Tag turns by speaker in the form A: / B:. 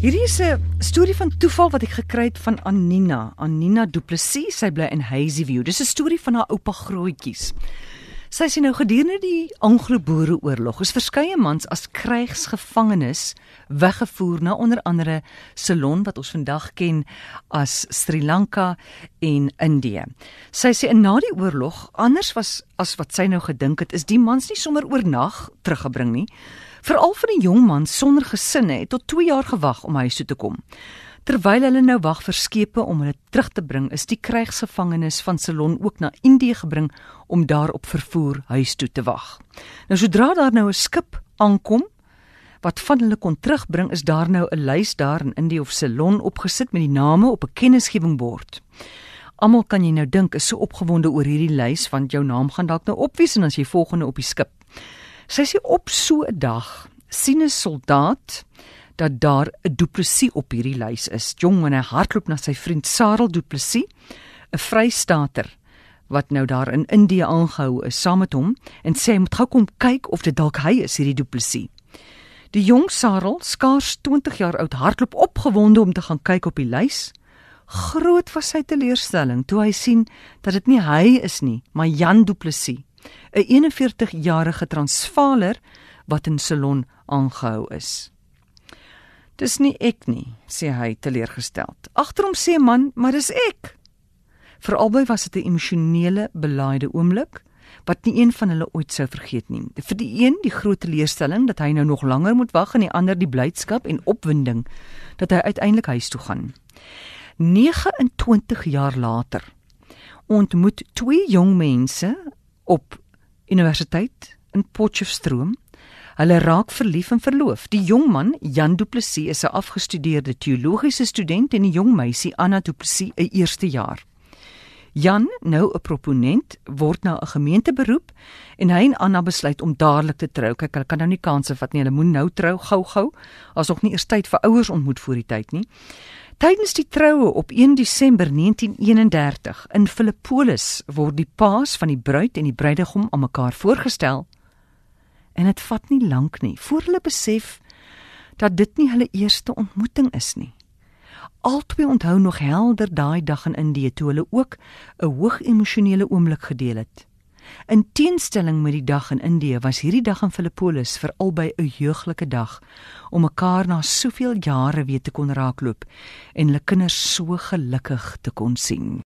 A: Hierdie is 'n storie van toeval wat ek gekry het van Anina, Anina Du Plessis. Sy bly in Hazyview. Dis 'n storie van haar oupa grootjies. Sy sê nou gedurende die Anglo-Boereoorlog is verskeie mans as krygsgevangenes weggevoer na onder andere Ceylon wat ons vandag ken as Sri Lanka en Indië. Sy sê na die oorlog, anders was as wat sy nou gedink het, is die mans nie sommer oornag teruggebring nie. Veral vir die jong man sonder gesinne het tot 2 jaar gewag om huis toe te kom. Terwyl hulle nou wag vir skepe om hulle terug te bring, is die krygsgevangenes van Ceylon ook na Indië gebring om daar op vervoer huis toe te wag. Nou sodra daar nou 'n skip aankom wat van hulle kon terugbring, is daar nou 'n lys daar in Indië of Ceylon opgesit met die name op 'n kennisgewingbord. Almal kan jy nou dink is so opgewonde oor hierdie lys want jou naam gaan dalk nou opwees en as jy volgende op die skip. Sy sê op so 'n dag sien 'n soldaat dat daar 'n Du Plessis op hierdie lys is. Jong en hy hardloop na sy vriend Sarel Du Plessis, 'n vrystater wat nou daar in Indië aangehou is saam met hom en sê hy moet gou kom kyk of dit dalk hy is hierdie Du Plessis. Die jong Sarel, skaars 20 jaar oud, hardloop opgewonde om te gaan kyk op die lys. Groot was sy teleurstelling toe hy sien dat dit nie hy is nie, maar Jan Du Plessis, 'n 41-jarige Transvaaler wat in Ceylon aangehou is. Dis nie ek nie, sê hy teleurgesteld. Agter hom sê 'n man, maar dis ek. Vir albei was dit 'n emosionele belaaide oomblik wat nie een van hulle ooit sou vergeet nie. Vir die een die groot teleurstelling dat hy nou nog langer moet wag en die ander die blydskap en opwinding dat hy uiteindelik huis toe gaan. 29 jaar later ontmoet twee jong mense op universiteit in Potchefstroom Hulle raak verlief en verloof. Die jong man, Jan Du Plessis, is 'n afgestudeerde teologiese student en die jong meisie, Anna Du Plessis, 'n eerste jaar. Jan, nou 'n proponent, word na 'n gemeente beroep en hy en Anna besluit om dadelik te trou. Kyk, hulle kan nou nie kanse vat nie. Hulle moet nou trou gou-gou. Asof nie eers tyd vir ouers ontmoet voor die tyd nie. Tydens die troue op 1 Desember 1931 in Filippolis word die paas van die bruid en die bruidegom aan mekaar voorgestel en dit vat nie lank nie voor hulle besef dat dit nie hulle eerste ontmoeting is nie. Albei onthou nog helder daai dag in Indië toe hulle ook 'n hoog emosionele oomblik gedeel het. In teenstelling met die dag in Indië was hierdie dag in Filippolis vir albei 'n jeuglike dag om mekaar na soveel jare weer te kon raakloop en hulle kinders so gelukkig te kon sien.